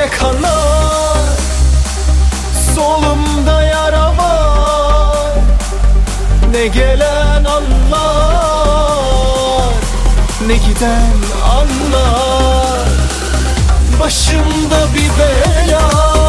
Gökçe kanar. Solumda yara var. Ne gelen anlar Ne giden anlar. Başımda bir bela.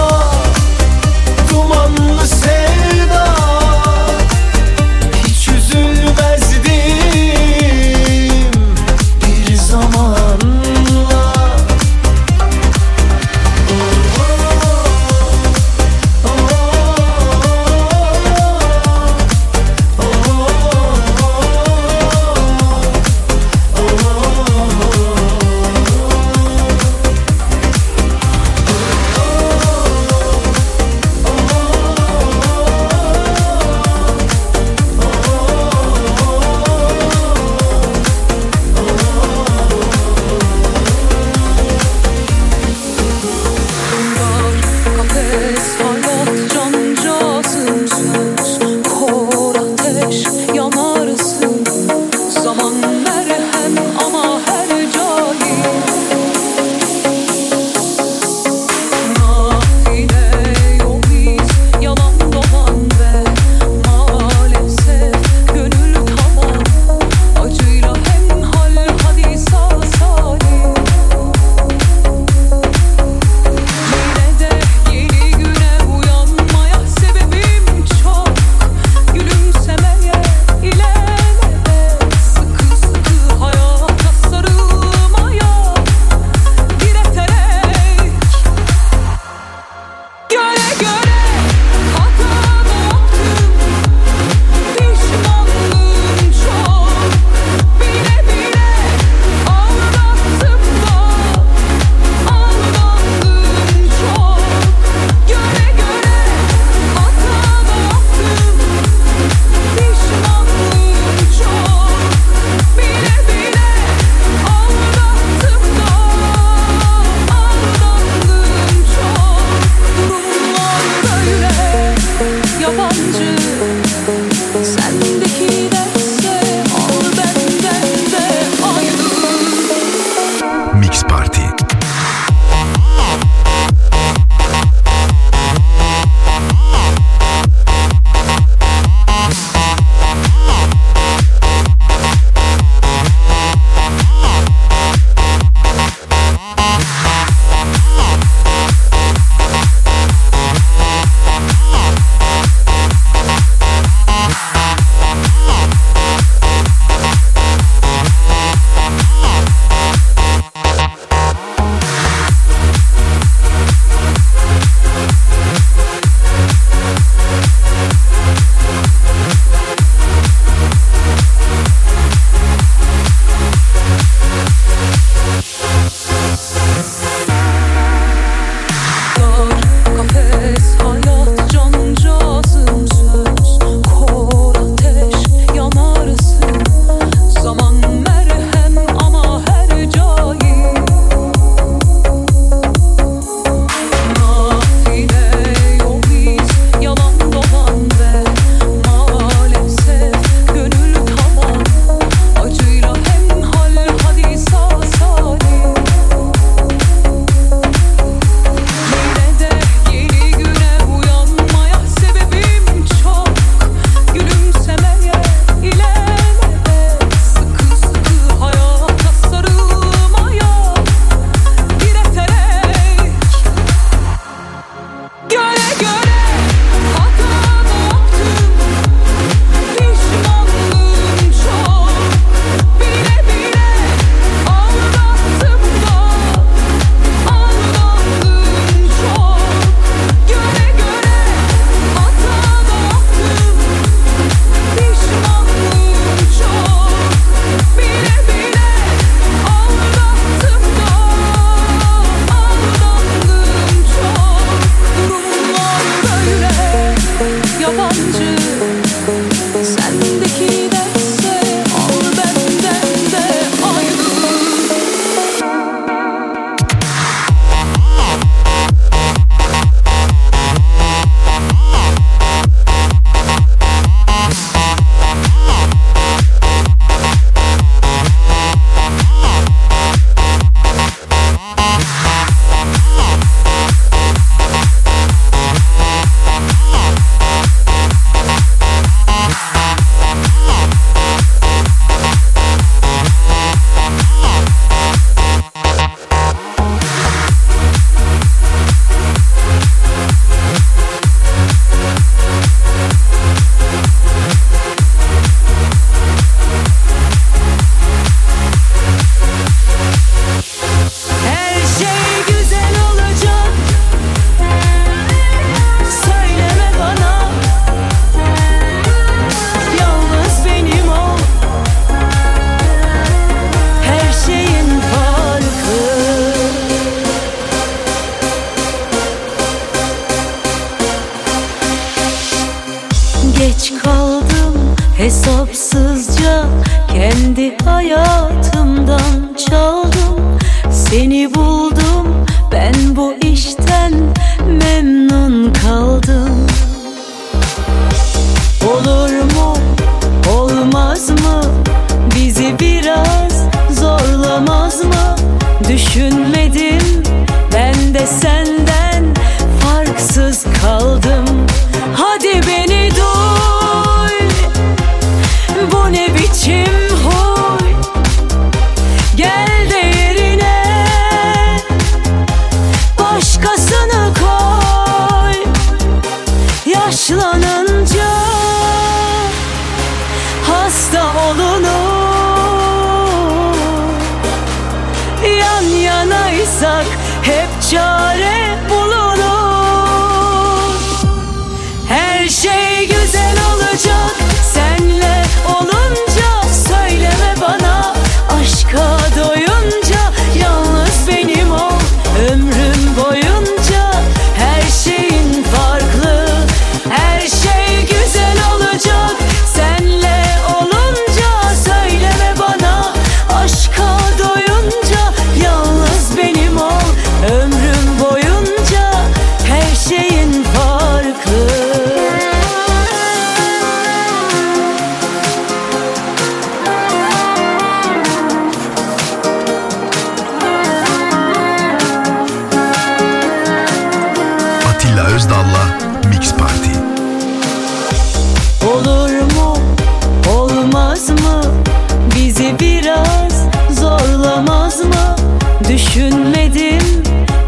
Düşünmedim.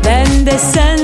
Ben de senden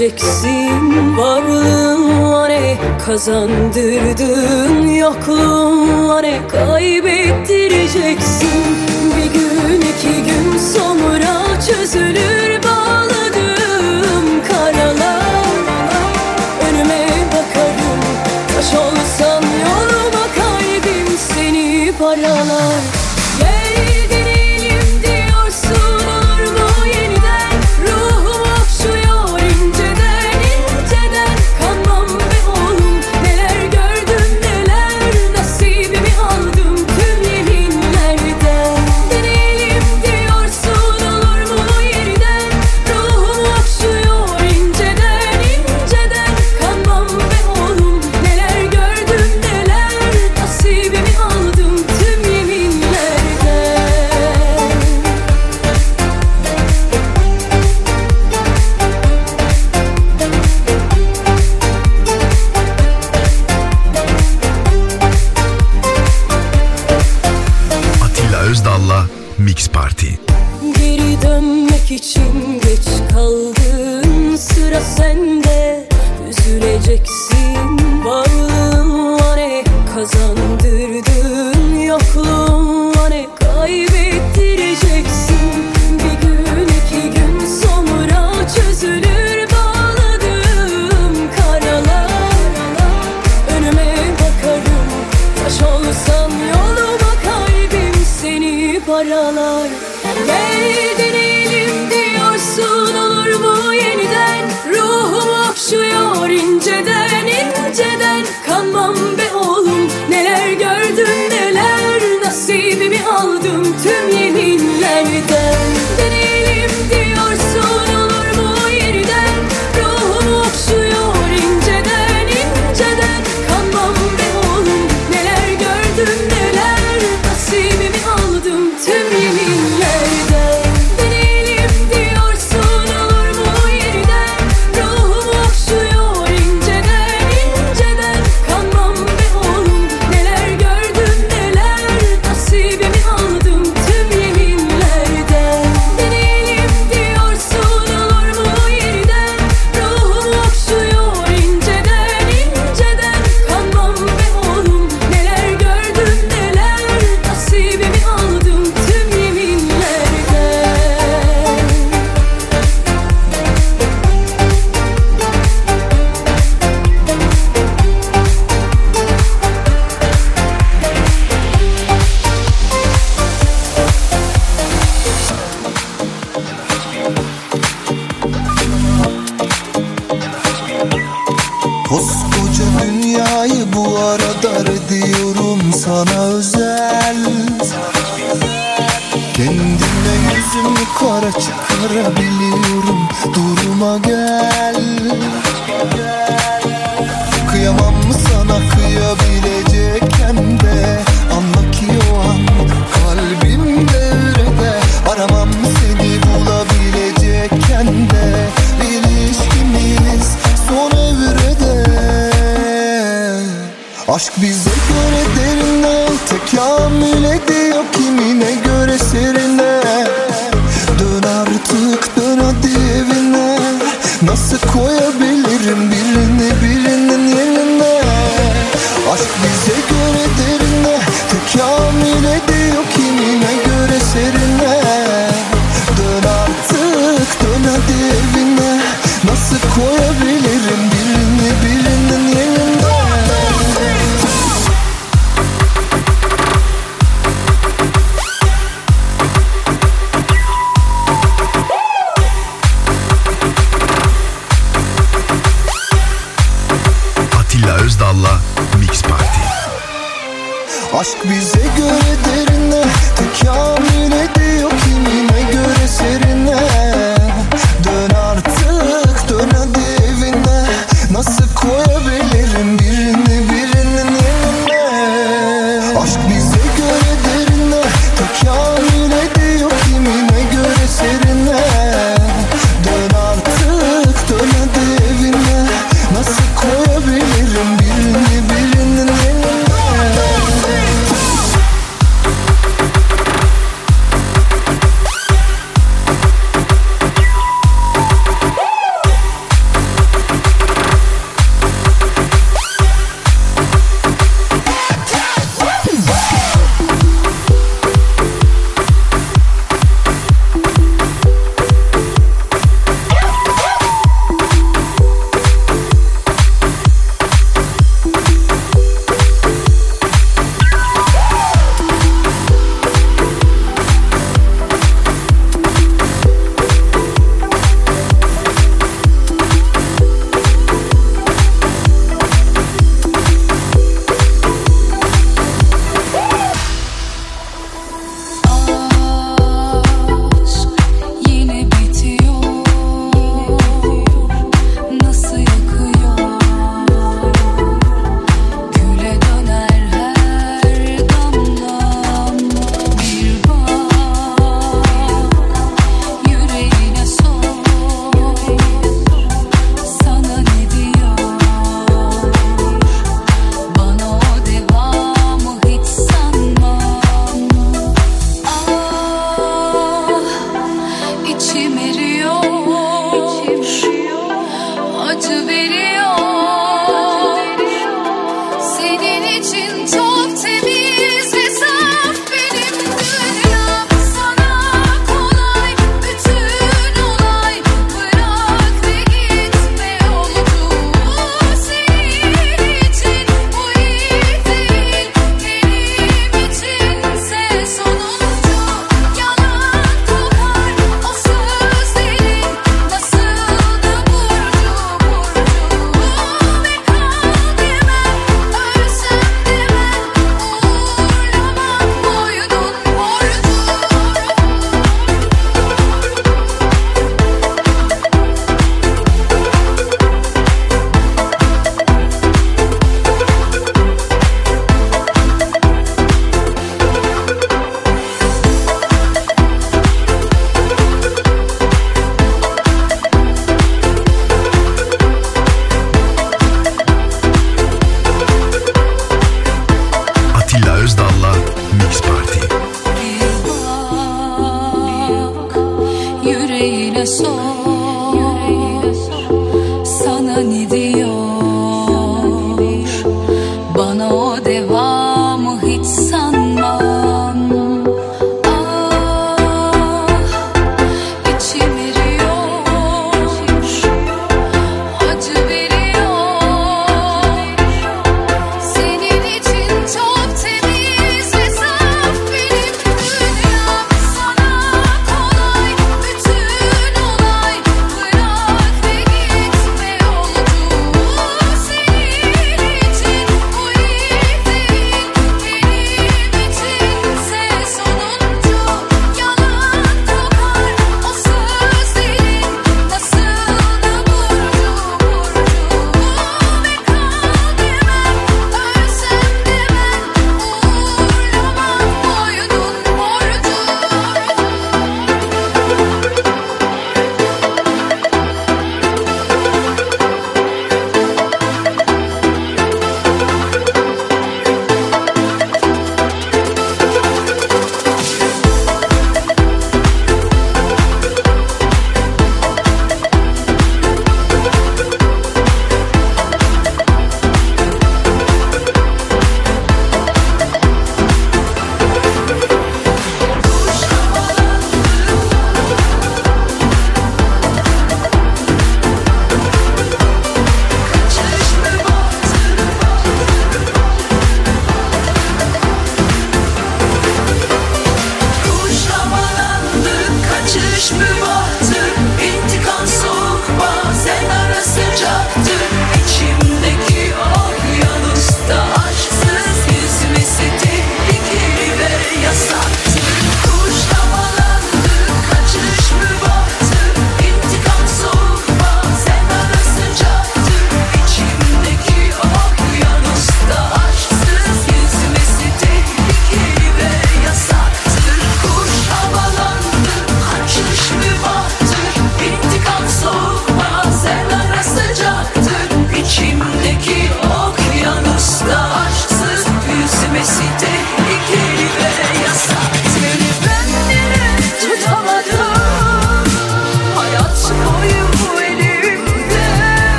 Üzüleceksin Varlığın var ne kazandırdın? Yokluğun var ne kaybettireceksin Üzüleceksin Kendime yüzümü kara çıkarabiliyorum Duruma gel. Kıyamam mı sana kıyabilecekken de? Anla ki o an kalbim devrede. Aramam mı seni bulabilecekken de? İlişkimiz son evrede. Aşk bize göre derinden tekamül ediyor kimine esirine Dön artık dön hadi evine. Nasıl koyabilirim bilmiyorum.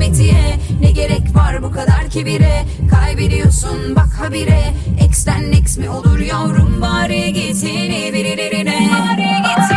merhametiye Ne gerek var bu kadar kibire? Kaybediyorsun bak habire. Eksten eks mi olur yavrum? Bari gitini birilerine Bari gitini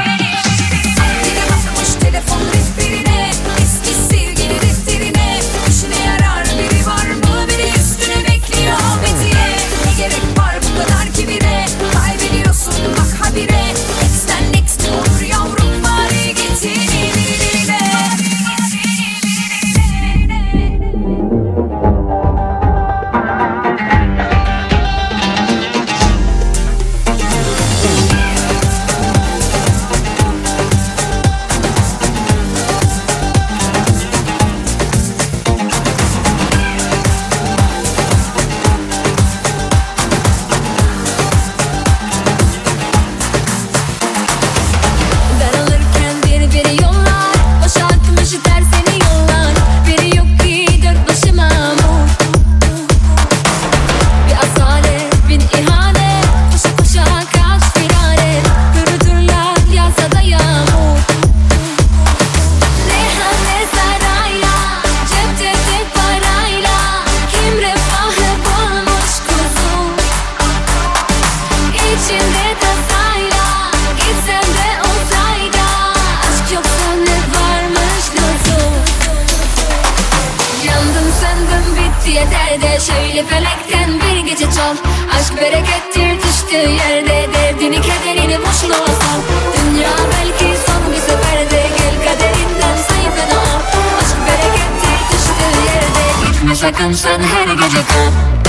Hayli felekten bir gece çal. Aşk berekettir düştüğü yerde Derdini kederini boşluğa sal. Dünya belki son bir seferde Gel kaderinden say feda Aşk berekettir düştüğü yerde Gitme sakın sen her gece kal.